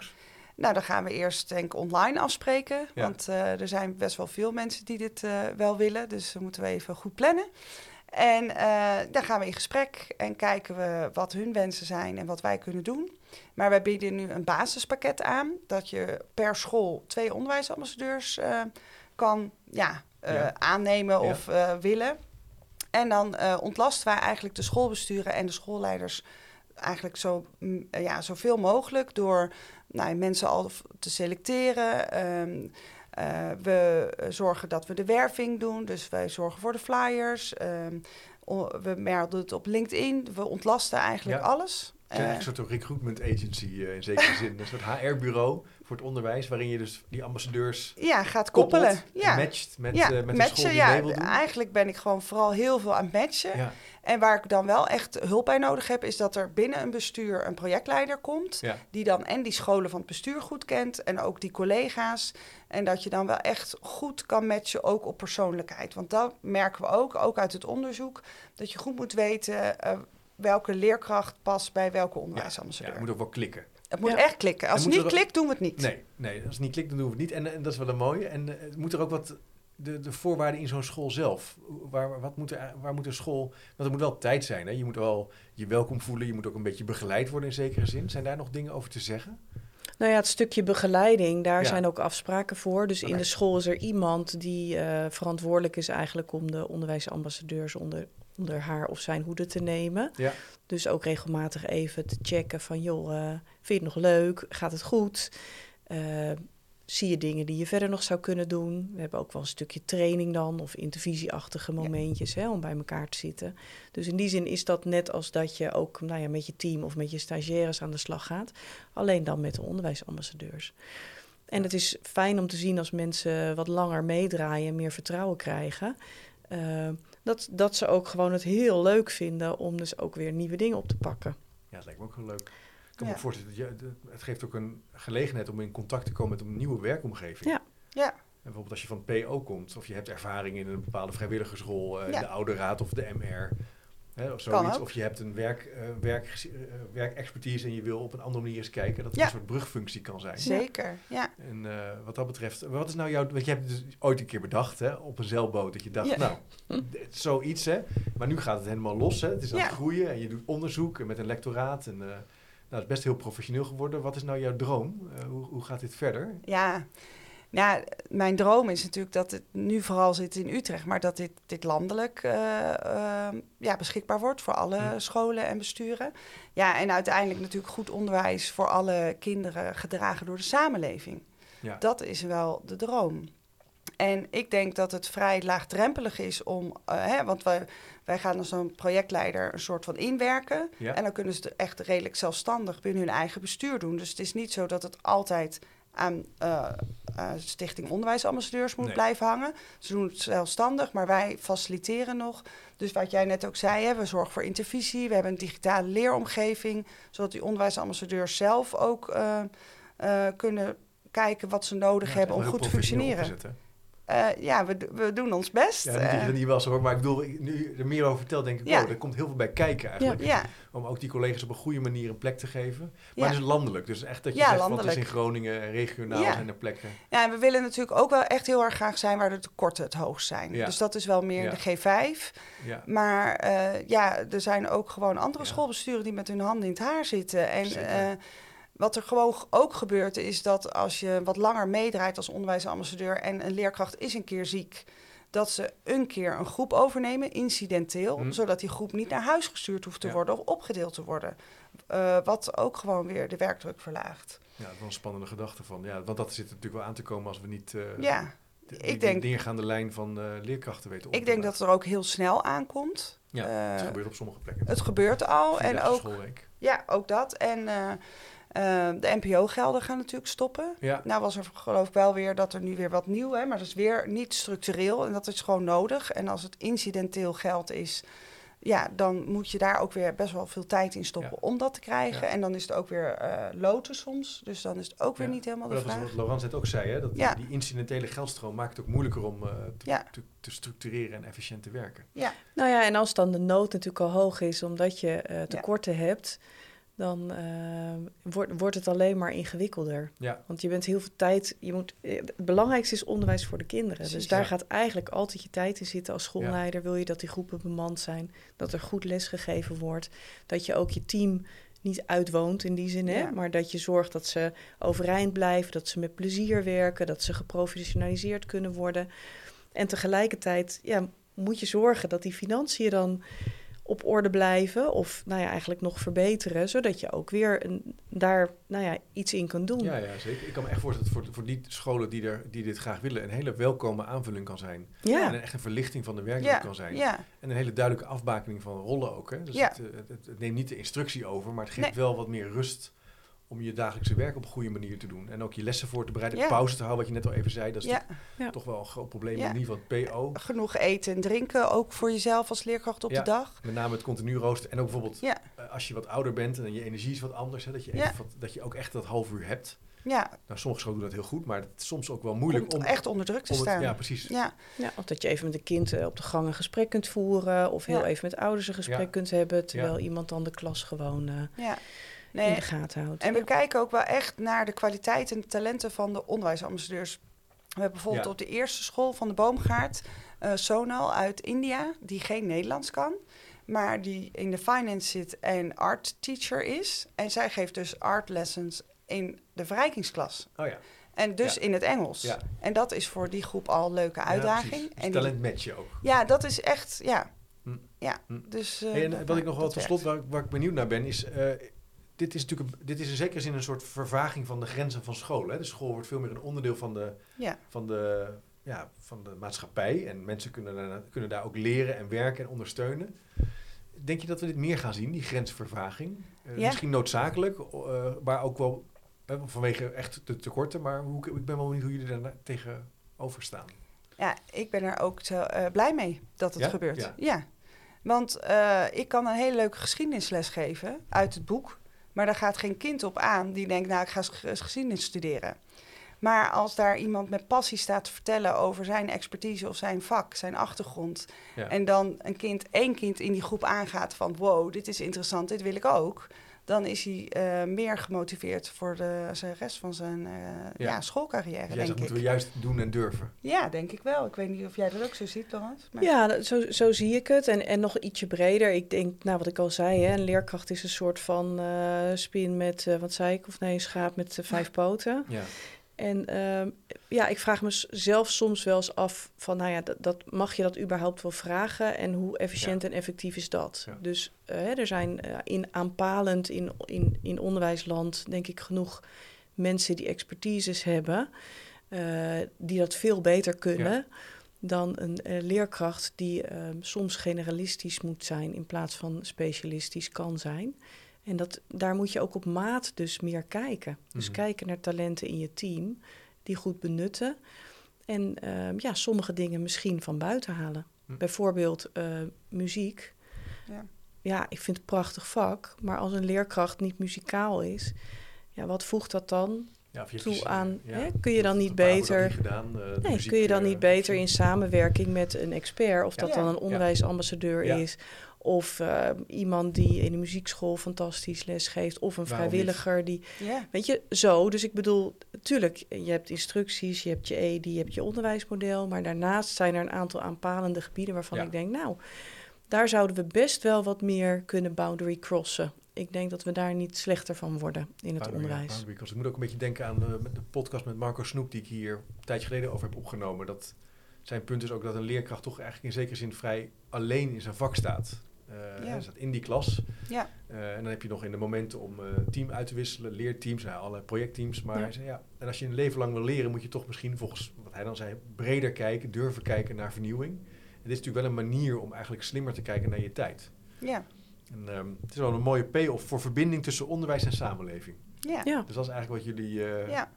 Nou, dan gaan we eerst denk ik online afspreken. Ja. Want eh, er zijn best wel veel mensen die dit wel willen. Dus dan moeten we even goed plannen. En dan gaan we in gesprek en kijken we wat hun wensen zijn en wat wij kunnen doen. Maar wij bieden nu een basispakket aan. Dat je per school twee onderwijsambassadeurs eh, kan ja, eh, Ja. aannemen of willen. En dan ontlasten wij eigenlijk de schoolbesturen en de schoolleiders eigenlijk zo, mm, ja, zoveel mogelijk door nou, mensen al te selecteren. Ehm, eh, we zorgen dat we de werving doen, dus wij zorgen voor de flyers. Ehm, we melden het op LinkedIn. We ontlasten eigenlijk Ja. alles. Eh, een soort recruitment agency eh, in zekere zin. Een soort HR-bureau voor het onderwijs, waarin je dus die ambassadeurs ja, gaat koppelen. Ja. matcht met, ja, eh, met de school die ja, mee wil doen. Eigenlijk ben ik gewoon vooral heel veel aan het matchen. Ja, En waar ik dan wel echt hulp bij nodig heb, is dat er binnen een bestuur een projectleider komt. ja. Die dan en die scholen van het bestuur goed kent en ook die collega's. En dat je dan wel echt goed kan matchen, ook op persoonlijkheid. Want dat merken we ook, ook uit het onderzoek, dat je goed moet weten eh, welke leerkracht past bij welke Ja, onderwijsambassadeur. het moet ook wel klikken. het moet Ja. echt klikken. Als het niet er- klikt, doen we het niet. Nee, nee, als het niet klikt, dan doen we het niet. En, en dat is wel een mooie. En eh, moet er ook wat, de, de voorwaarden in zo'n school zelf. Waar, wat moet er, waar moet een school, want het moet wel tijd zijn. Hè? Je moet wel je welkom voelen. Je moet ook een beetje begeleid worden in zekere zin. Zijn daar nog dingen over te zeggen? Nou ja, het stukje begeleiding, daar Ja. zijn ook afspraken voor. Dus in de school is er iemand die eh, verantwoordelijk is eigenlijk om de onderwijsambassadeurs onder, onder haar of zijn hoede te nemen. Ja. Dus ook regelmatig even te checken van, joh, eh, vind je het nog leuk? Gaat het goed? Eh, zie je dingen die je verder nog zou kunnen doen? We hebben ook wel een stukje training dan, of intervisieachtige momentjes hè, om bij elkaar te zitten. Dus in die zin is dat net als dat je ook nou ja, met je team of met je stagiaires aan de slag gaat. Alleen dan met de onderwijsambassadeurs. En het is fijn om te zien als mensen wat langer meedraaien en meer vertrouwen krijgen. eh, dat, dat ze ook gewoon het heel leuk vinden om dus ook weer nieuwe dingen op te pakken. Ja, dat lijkt me ook heel leuk. Ik kan me Ja. voorstellen, dat je- de- het geeft ook een gelegenheid om in contact te komen met een nieuwe werkomgeving. Ja. Ja. En bijvoorbeeld als je van het PO komt, of je hebt ervaring in een bepaalde vrijwilligersrol, eh, Ja. de oude raad of de MR, hè, of zoiets. Of je hebt een werk, eh, werk, eh, werkexpertise en je wil op een andere manier eens kijken, dat het Ja. een soort brugfunctie kan zijn. Zeker, ja. En eh, wat dat betreft, wat is nou jouw... Want je hebt het dus ooit een keer bedacht, hè, op een zeilboot, dat je dacht, Ja. nou, zoiets, hè. Maar nu gaat het helemaal los, hè. Het is aan Ja. het groeien en je doet onderzoek en met een lectoraat. En, nou, het is best heel professioneel geworden. Wat is nou jouw droom? Eh, hoe, hoe gaat dit verder? Ja, nou, mijn droom is natuurlijk dat het nu vooral zit in Utrecht, maar dat dit, dit landelijk eh, eh, ja, beschikbaar wordt voor alle Ja. scholen en besturen. Ja, en uiteindelijk natuurlijk goed onderwijs voor alle kinderen gedragen door de samenleving. Ja. Dat is wel de droom. En ik denk dat het vrij laagdrempelig is om, eh, hè, want wij, wij gaan als zo'n projectleider een soort van inwerken. Ja. En dan kunnen ze het echt redelijk zelfstandig binnen hun eigen bestuur doen. Dus het is niet zo dat het altijd aan eh, Stichting Onderwijsambassadeurs moet Nee. blijven hangen. Ze doen het zelfstandig, maar wij faciliteren nog. Dus wat jij net ook zei, hè, we zorgen voor intervisie. We hebben een digitale leeromgeving, zodat die onderwijsambassadeurs zelf ook kunnen kijken wat ze nodig Ja, hebben om goed te functioneren. Eh, ja, we, we doen ons best. Ja, niet Eh, dat niet wel zo hoor, maar ik bedoel, nu er meer over vertelt, denk ik, Ja. wow, er komt heel veel bij kijken eigenlijk. ja, Om ook die collega's op een goede manier een plek te geven. Maar het is landelijk, dus echt dat je zegt, wat is in Groningen, en regionaal zijn er plekken. Ja, en we willen natuurlijk ook wel echt heel erg graag zijn waar de tekorten het hoogst zijn. Dus dat is wel meer de G5. Ja, Maar eh, ja, er zijn ook gewoon andere schoolbesturen die met hun handen in het haar zitten. En wat er gewoon ook gebeurt, is dat als je wat langer meedraait als onderwijsambassadeur en een leerkracht is een keer ziek, dat ze een keer een groep overnemen, incidenteel, Hm. zodat die groep niet naar huis gestuurd hoeft te Ja. worden of opgedeeld te worden. Eh, wat ook gewoon weer de werkdruk verlaagt. ja, dat is wel een spannende gedachte van. Ja, want dat zit er natuurlijk wel aan te komen als we niet eh, ja, die, ik denk- neergaande lijn van eh, leerkrachten weten op ik denk dat het er ook heel snel aankomt. Ja, het gebeurt op sommige plekken. Het gebeurt al. En ook schoolweek. Ja, ook dat. En eh, eh, de NPO-gelden gaan natuurlijk stoppen. Ja, Nou was er geloof ik wel weer dat er nu weer wat nieuw is, maar dat is weer niet structureel en dat is gewoon nodig. En als het incidenteel geld is, ja, dan moet je daar ook weer best wel veel tijd in stoppen Ja. om dat te krijgen. Ja. En dan is het ook weer eh, loten soms. Dus dan is het ook weer Ja. niet helemaal Maar de dat was vraag. wat Laurent net ook zei, hè? dat Ja. die incidentele geldstroom maakt het ook moeilijker om eh, te, Ja. te, te structureren en efficiënt te werken. Nou ja, en als dan de nood natuurlijk al hoog is omdat je eh, tekorten hebt, dan eh, wordt, wordt het alleen maar ingewikkelder. Ja. Want je bent heel veel tijd. Je moet, eh, het belangrijkste is onderwijs voor de kinderen. Precies, dus daar ja. gaat eigenlijk altijd je tijd in zitten als schoolleider. Wil je dat die groepen bemand zijn, dat er goed les gegeven wordt, dat je ook je team niet uitwoont in die zin, hè? Maar dat je zorgt dat ze overeind blijven, dat ze met plezier werken, dat ze geprofessionaliseerd kunnen worden. En tegelijkertijd ja, moet je zorgen dat die financiën dan op orde blijven of nou ja, eigenlijk nog verbeteren, zodat je ook weer een, daar nou ja, iets in kunt doen. Ja, ja, zeker. Ik kan me echt voorstellen dat voor, voor die scholen die, er, die dit graag willen, een hele welkome aanvulling kan zijn. Ja. En een, echt een verlichting van de werkdruk Ja, kan zijn. ja, En een hele duidelijke afbakening van rollen ook. Hè? Dus Ja. het, eh, het, het- het neemt niet de instructie over, maar het geeft Nee. wel wat meer rust om je dagelijkse werk op een goede manier te doen. En ook je lessen voor te bereiden, Ja. pauze te houden, wat je net al even zei. Dat is ja. Ja. toch wel een groot probleem Ja. in ieder geval het PO. Genoeg eten en drinken, ook voor jezelf als leerkracht op Ja. de dag. Met name het continu roosten. En ook bijvoorbeeld Ja, eh, als je wat ouder bent en je energie is wat anders. Hè, dat, je Ja. even wat- dat je ook echt dat half uur hebt. ja. Nou, sommige scholen doen dat heel goed, maar het is soms ook wel moeilijk om om... echt onder druk te het- staan. ja, precies. ja. Ja, of dat je even met een kind eh, op de gang een gesprek kunt voeren. Of heel Ja. even met ouders een gesprek Ja. kunt hebben. Terwijl iemand dan de klas gewoon eh, ja. In Nee, de gaten houdt. En we Ja. kijken ook wel echt naar de kwaliteit en de talenten van de onderwijsambassadeurs. We hebben bijvoorbeeld Ja. op de eerste school van de Boomgaard eh Sonal uit India, die geen Nederlands kan, maar die in de finance zit en art teacher is. En zij geeft dus art lessons in de verrijkingsklas. Oh ja. En dus Ja. in het Engels. Ja. En dat is voor die groep al een leuke uitdaging. Dus en talent matchen ook. ja, dat is echt, ja. Hm. Ja, Hm. dus... eh, Hey, en wat ik nog wel tot slot, waar, ik- waar ik benieuwd naar ben, is... eh, dit is natuurlijk een, dit is in zekere zin een soort vervaging van de grenzen van school. Hè? De school wordt veel meer een onderdeel van de, Ja. van de, ja, van de maatschappij. En mensen kunnen daar, kunnen daar ook leren en werken en ondersteunen. Denk je dat we dit meer gaan zien, die grensvervaging? Eh, Ja. Misschien noodzakelijk, eh, maar ook wel eh, vanwege echt de tekorten. Maar hoe, ik ben wel benieuwd hoe jullie daar tegenover staan. Ja, ik ben er ook zo, eh, blij mee dat het Ja? gebeurt. Ja. Ja. Want ik kan een hele leuke geschiedenisles geven uit het boek. Maar daar gaat geen kind op aan die denkt, nou, ik ga ges- geschiedenis studeren. Maar als daar iemand met passie staat te vertellen over zijn expertise of zijn vak, zijn achtergrond. Ja. En dan een kind, één kind in die groep aangaat van wow, dit is interessant, dit wil ik ook. Dan is hij eh, meer gemotiveerd voor de zijn rest van zijn eh, ja. schoolcarrière, Dus jij denk zegt, ik. moeten we juist doen en durven. Ja, denk ik wel. Ik weet niet of jij dat ook zo ziet, Laurent. Maar... Ja, dat- zo, zo zie ik het. En, en nog ietsje breder. Ik denk, nou wat ik al zei, hè, een leerkracht is een soort van eh, spin met, eh, wat zei ik? Of nee, een schaap met vijf poten. Ja. En ehm, ja, ik vraag mezelf soms wel eens af van, nou ja, dat, dat, mag je dat überhaupt wel vragen? En hoe efficiënt en effectief is dat? Ja. Dus eh, er zijn eh, in aanpalend in, in, in onderwijsland, denk ik, genoeg mensen die expertises hebben, eh, die dat veel beter kunnen. Dan een leerkracht die ehm, soms generalistisch moet zijn in plaats van specialistisch kan zijn. En dat, daar moet je ook op maat dus meer kijken. Dus Mhm. kijken naar talenten in je team, die goed benutten. En ehm, ja, sommige dingen misschien van buiten halen. Hm. Bijvoorbeeld eh, muziek. Ja. Ja, ik vind het een prachtig vak. Maar als een leerkracht niet muzikaal is, ja, wat voegt dat dan Ja, of je hebt toe aan? ja, hè? Kun je dan niet beter... niet gedaan, eh, Nee, muziek, kun je dan eh, niet beter in samenwerking met een expert, of dat Ja. dan een onderwijsambassadeur Ja. is, of eh, iemand die in de muziekschool fantastisch les geeft, of een Waarom vrijwilliger die. Ja. Weet je, zo. Dus ik bedoel, tuurlijk, je hebt instructies, je hebt je ED, je hebt je onderwijsmodel, maar daarnaast zijn er een aantal aanpalende gebieden waarvan Ja. ik denk, nou, daar zouden we best wel wat meer kunnen boundary crossen. Ik denk dat we daar niet slechter van worden in het Boundary- onderwijs. boundary cross. Ik moet ook een beetje denken aan de, met de podcast met Marco Snoek, die ik hier een tijdje geleden over heb opgenomen. Dat zijn punt is ook dat een leerkracht toch eigenlijk in zekere zin vrij alleen in zijn vak staat. Eh, Ja. Staat in die klas. Ja. Eh, en dan heb je nog in de momenten om eh team uit te wisselen, leerteams, alle projectteams. Maar Ja. hij zei, ja, en als je een leven lang wil leren, moet je toch misschien volgens wat hij dan zei, breder kijken, durven kijken naar vernieuwing. En dit is natuurlijk wel een manier om eigenlijk slimmer te kijken naar je tijd. Ja. En, ehm, het is wel een mooie payoff voor verbinding tussen onderwijs en samenleving. Ja. Ja. Dus dat is eigenlijk wat jullie, eh, Ja.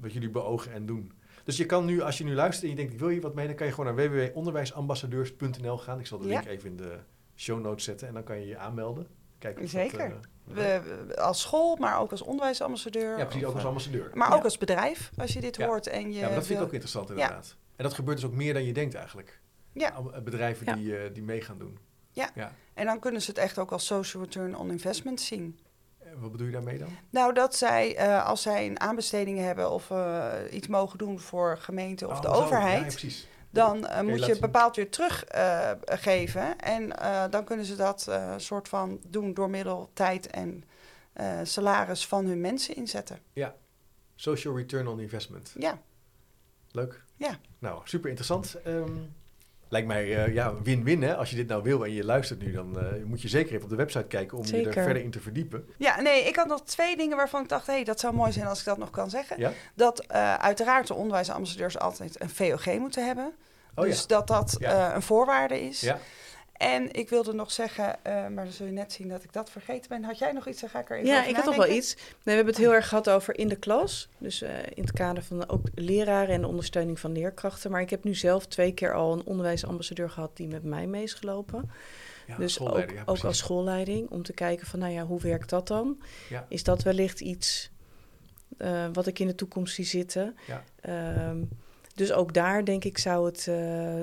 wat jullie beogen en doen. Dus je kan nu, als je nu luistert en je denkt, ik wil hier wat mee, dan kan je gewoon naar www.onderwijsambassadeurs.nl gaan. Ik zal de Ja. link even in de show notes zetten en dan kan je je aanmelden. Kijken of Zeker. Dat, uh, we, als school, maar ook als onderwijsambassadeur. ja, precies. of, Ook als eh, ambassadeur. Maar Ja. ook als bedrijf, als je dit Ja. hoort en je ja, maar dat vind ik ook interessant inderdaad. En dat gebeurt dus ook meer dan je denkt eigenlijk. Ja. Eh, Bedrijven Ja. die, eh, die mee gaan doen. Ja. ja. En dan kunnen ze het echt ook als social return on investment zien. En Wat bedoel je daarmee dan? Nou, dat zij, eh, als zij een aanbesteding hebben of eh, iets mogen doen voor gemeente of Oh, de zo. Ja, overheid, ja, precies. Dan eh, moet je bepaald weer teruggeven. en eh, dan kunnen ze dat eh, soort van doen door middel tijd en eh, salaris van hun mensen inzetten. Social return on investment. Ja, Leuk. Ja. Nou, super interessant. Ehm, lijkt mij eh, ja, win-win hè. Als je dit nou wil en je luistert nu, dan eh, moet je zeker even op de website kijken om je er verder in te verdiepen. ja nee, ik had nog twee dingen waarvan ik dacht, hé, hey, dat zou mooi zijn als ik dat nog kan zeggen. Ja? Dat eh, uiteraard de onderwijsambassadeurs altijd een VOG moeten hebben. Oh dus ja. dat dat Ja. eh, een voorwaarde is. Ja. En ik wilde nog zeggen, eh, maar dan zul je net zien dat ik dat vergeten ben. Had jij nog iets? Dan ga ik er even Ja, over ik had nog wel iets. Nee, we hebben het heel erg gehad over in de klas. Dus eh, in het kader van ook leraren en de ondersteuning van leerkrachten. Maar ik heb nu zelf twee keer al een onderwijsambassadeur gehad die met mij mee is gelopen. Ja, dus ook, ja, ook precies. als schoolleiding. Om te kijken van, nou ja, hoe werkt dat dan? Ja. Is dat wellicht iets eh, wat ik in de toekomst zie zitten? Ja. Dus ook daar denk ik zou het, eh,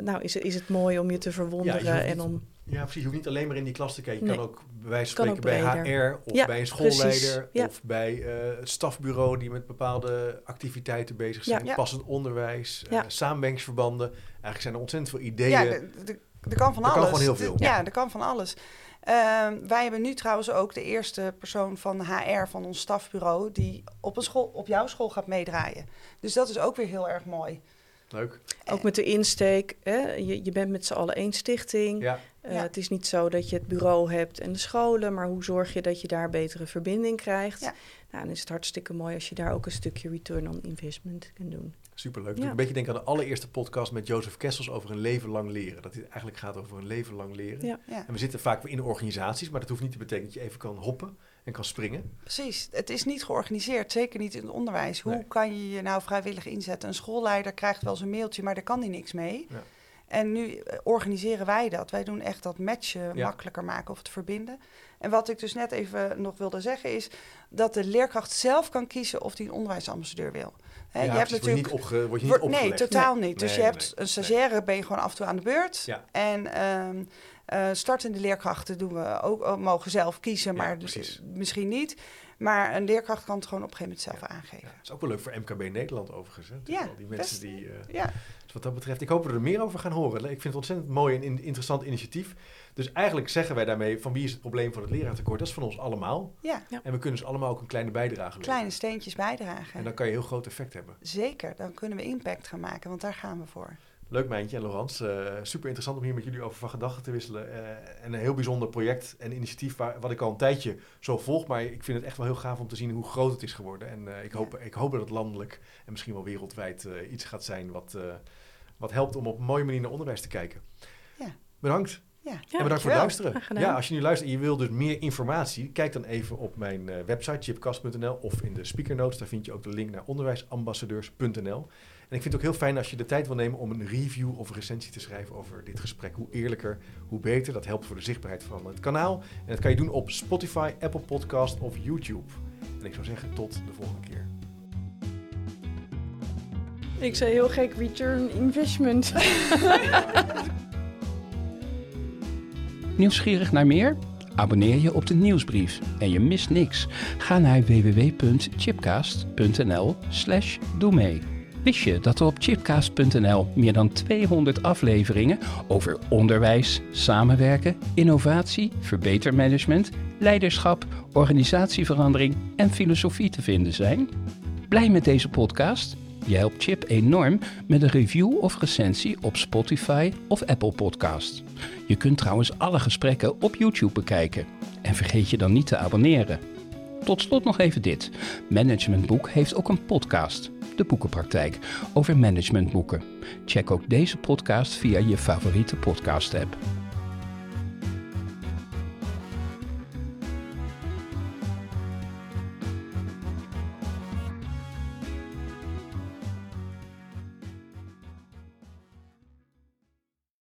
nou is, het- is het mooi om je te verwonderen en om Ja, precies. Je hoeft niet alleen maar in die klas te kijken. Je Nee. kan ook bij wijze Kan van spreken bij. HR of Ja, bij een schoolleider Ja. of bij eh, het stafbureau die met bepaalde activiteiten bezig zijn. Ja. Passend onderwijs, Ja. eh, samenwerkingsverbanden. Eigenlijk zijn er ontzettend veel ideeën. Ja, de- de- er kan van Er kan alles. gewoon heel De- veel. Ja, er kan van alles. Ehm, wij hebben nu trouwens ook de eerste persoon van HR van ons stafbureau... die op, een school, op jouw school gaat meedraaien. Dus dat is ook weer heel erg mooi. Leuk. ook met de insteek. Hè? Je, je bent met z'n allen één stichting. Ja, Eh, Ja. Het is niet zo dat je het bureau hebt en de scholen, maar hoe zorg je dat je daar betere verbinding krijgt? Ja. Nou, dan is het hartstikke mooi als je daar ook een stukje return on investment kunt doen. superleuk. Ja. Een beetje denken aan de allereerste podcast met Jozef Kessels over een leven lang leren. Dat dit eigenlijk gaat over een leven lang leren. Ja. Ja, En we zitten vaak in organisaties, maar dat hoeft niet te betekenen dat je even kan hoppen en kan springen. precies. Het is niet georganiseerd, zeker niet in het onderwijs. Hoe Nee. kan je je nou vrijwillig inzetten? Een schoolleider krijgt wel een mailtje, maar daar kan hij niks mee. Ja. En nu eh, organiseren wij dat. Wij doen echt dat matchen Ja. makkelijker maken of het verbinden. En wat ik dus net even nog wilde zeggen is dat de leerkracht zelf kan kiezen of hij een onderwijsambassadeur wil. Hè, Ja, je hebt. Word je niet, opge, word je niet Word- nee, totaal niet. Dus Nee, je hebt nee, een stagiaire, ben je gewoon af en toe aan de beurt. Ja. En ehm, eh, startende leerkrachten doen we ook, mogen zelf kiezen, maar dus, misschien niet. Maar een leerkracht kan het gewoon op een gegeven moment zelf Ja, aangeven. dat is ook wel leuk voor MKB Nederland overigens. Hè? Ja, Al die mensen best. die... eh, Ja, Dus wat dat betreft, ik hoop dat we er meer over gaan horen. Ik vind het ontzettend mooi en in- interessant initiatief. Dus eigenlijk zeggen wij daarmee van wie is het probleem van het leraartekort? Dat is van ons allemaal. ja. En we kunnen dus allemaal ook een kleine bijdrage leveren. kleine steentjes bijdragen. En dan kan je heel groot effect hebben. Zeker, dan kunnen we impact gaan maken, want daar gaan we voor. Leuk Mijntje en Laurens. Eh, super interessant om hier met jullie over van gedachten te wisselen. Eh, en een heel bijzonder project en initiatief waar, wat ik al een tijdje zo volg. Maar ik vind het echt wel heel gaaf om te zien hoe groot het is geworden. En eh, ik, hoop, ik hoop dat het landelijk en misschien wel wereldwijd iets gaat zijn wat, wat helpt om op een mooie manier naar onderwijs te kijken. Ja. Bedankt. Ja, en bedankt voor het luisteren. Ja, als je nu luistert en je wil dus meer informatie, kijk dan even op mijn website chipcast.nl of in de speaker notes. Daar vind je ook de link naar onderwijsambassadeurs.nl. En ik vind het ook heel fijn als je de tijd wil nemen om een review of een recensie te schrijven over dit gesprek. Hoe eerlijker, hoe beter. Dat helpt voor de zichtbaarheid van het kanaal. En dat kan je doen op Spotify, Apple Podcast of YouTube. En ik zou zeggen, tot de volgende keer. Ik zei heel gek return investment. Nieuwsgierig naar meer? Abonneer je op de nieuwsbrief en je mist niks. Ga naar www.chipcast.nl slash doe mee. Wist je dat er op chipcast.nl meer dan 200 afleveringen over onderwijs, samenwerken, innovatie, verbetermanagement, leiderschap, organisatieverandering en filosofie te vinden zijn? Blij met deze podcast? Je helpt Chip enorm met een review of recensie op Spotify of Apple Podcast. Je kunt trouwens alle gesprekken op YouTube bekijken. En vergeet je dan niet te abonneren. Tot slot nog even dit. Managementboek heeft ook een podcast, De Boekenpraktijk, over managementboeken. Check ook deze podcast via je favoriete podcast app.